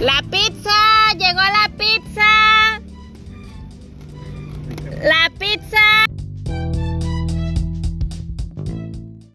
La pizza.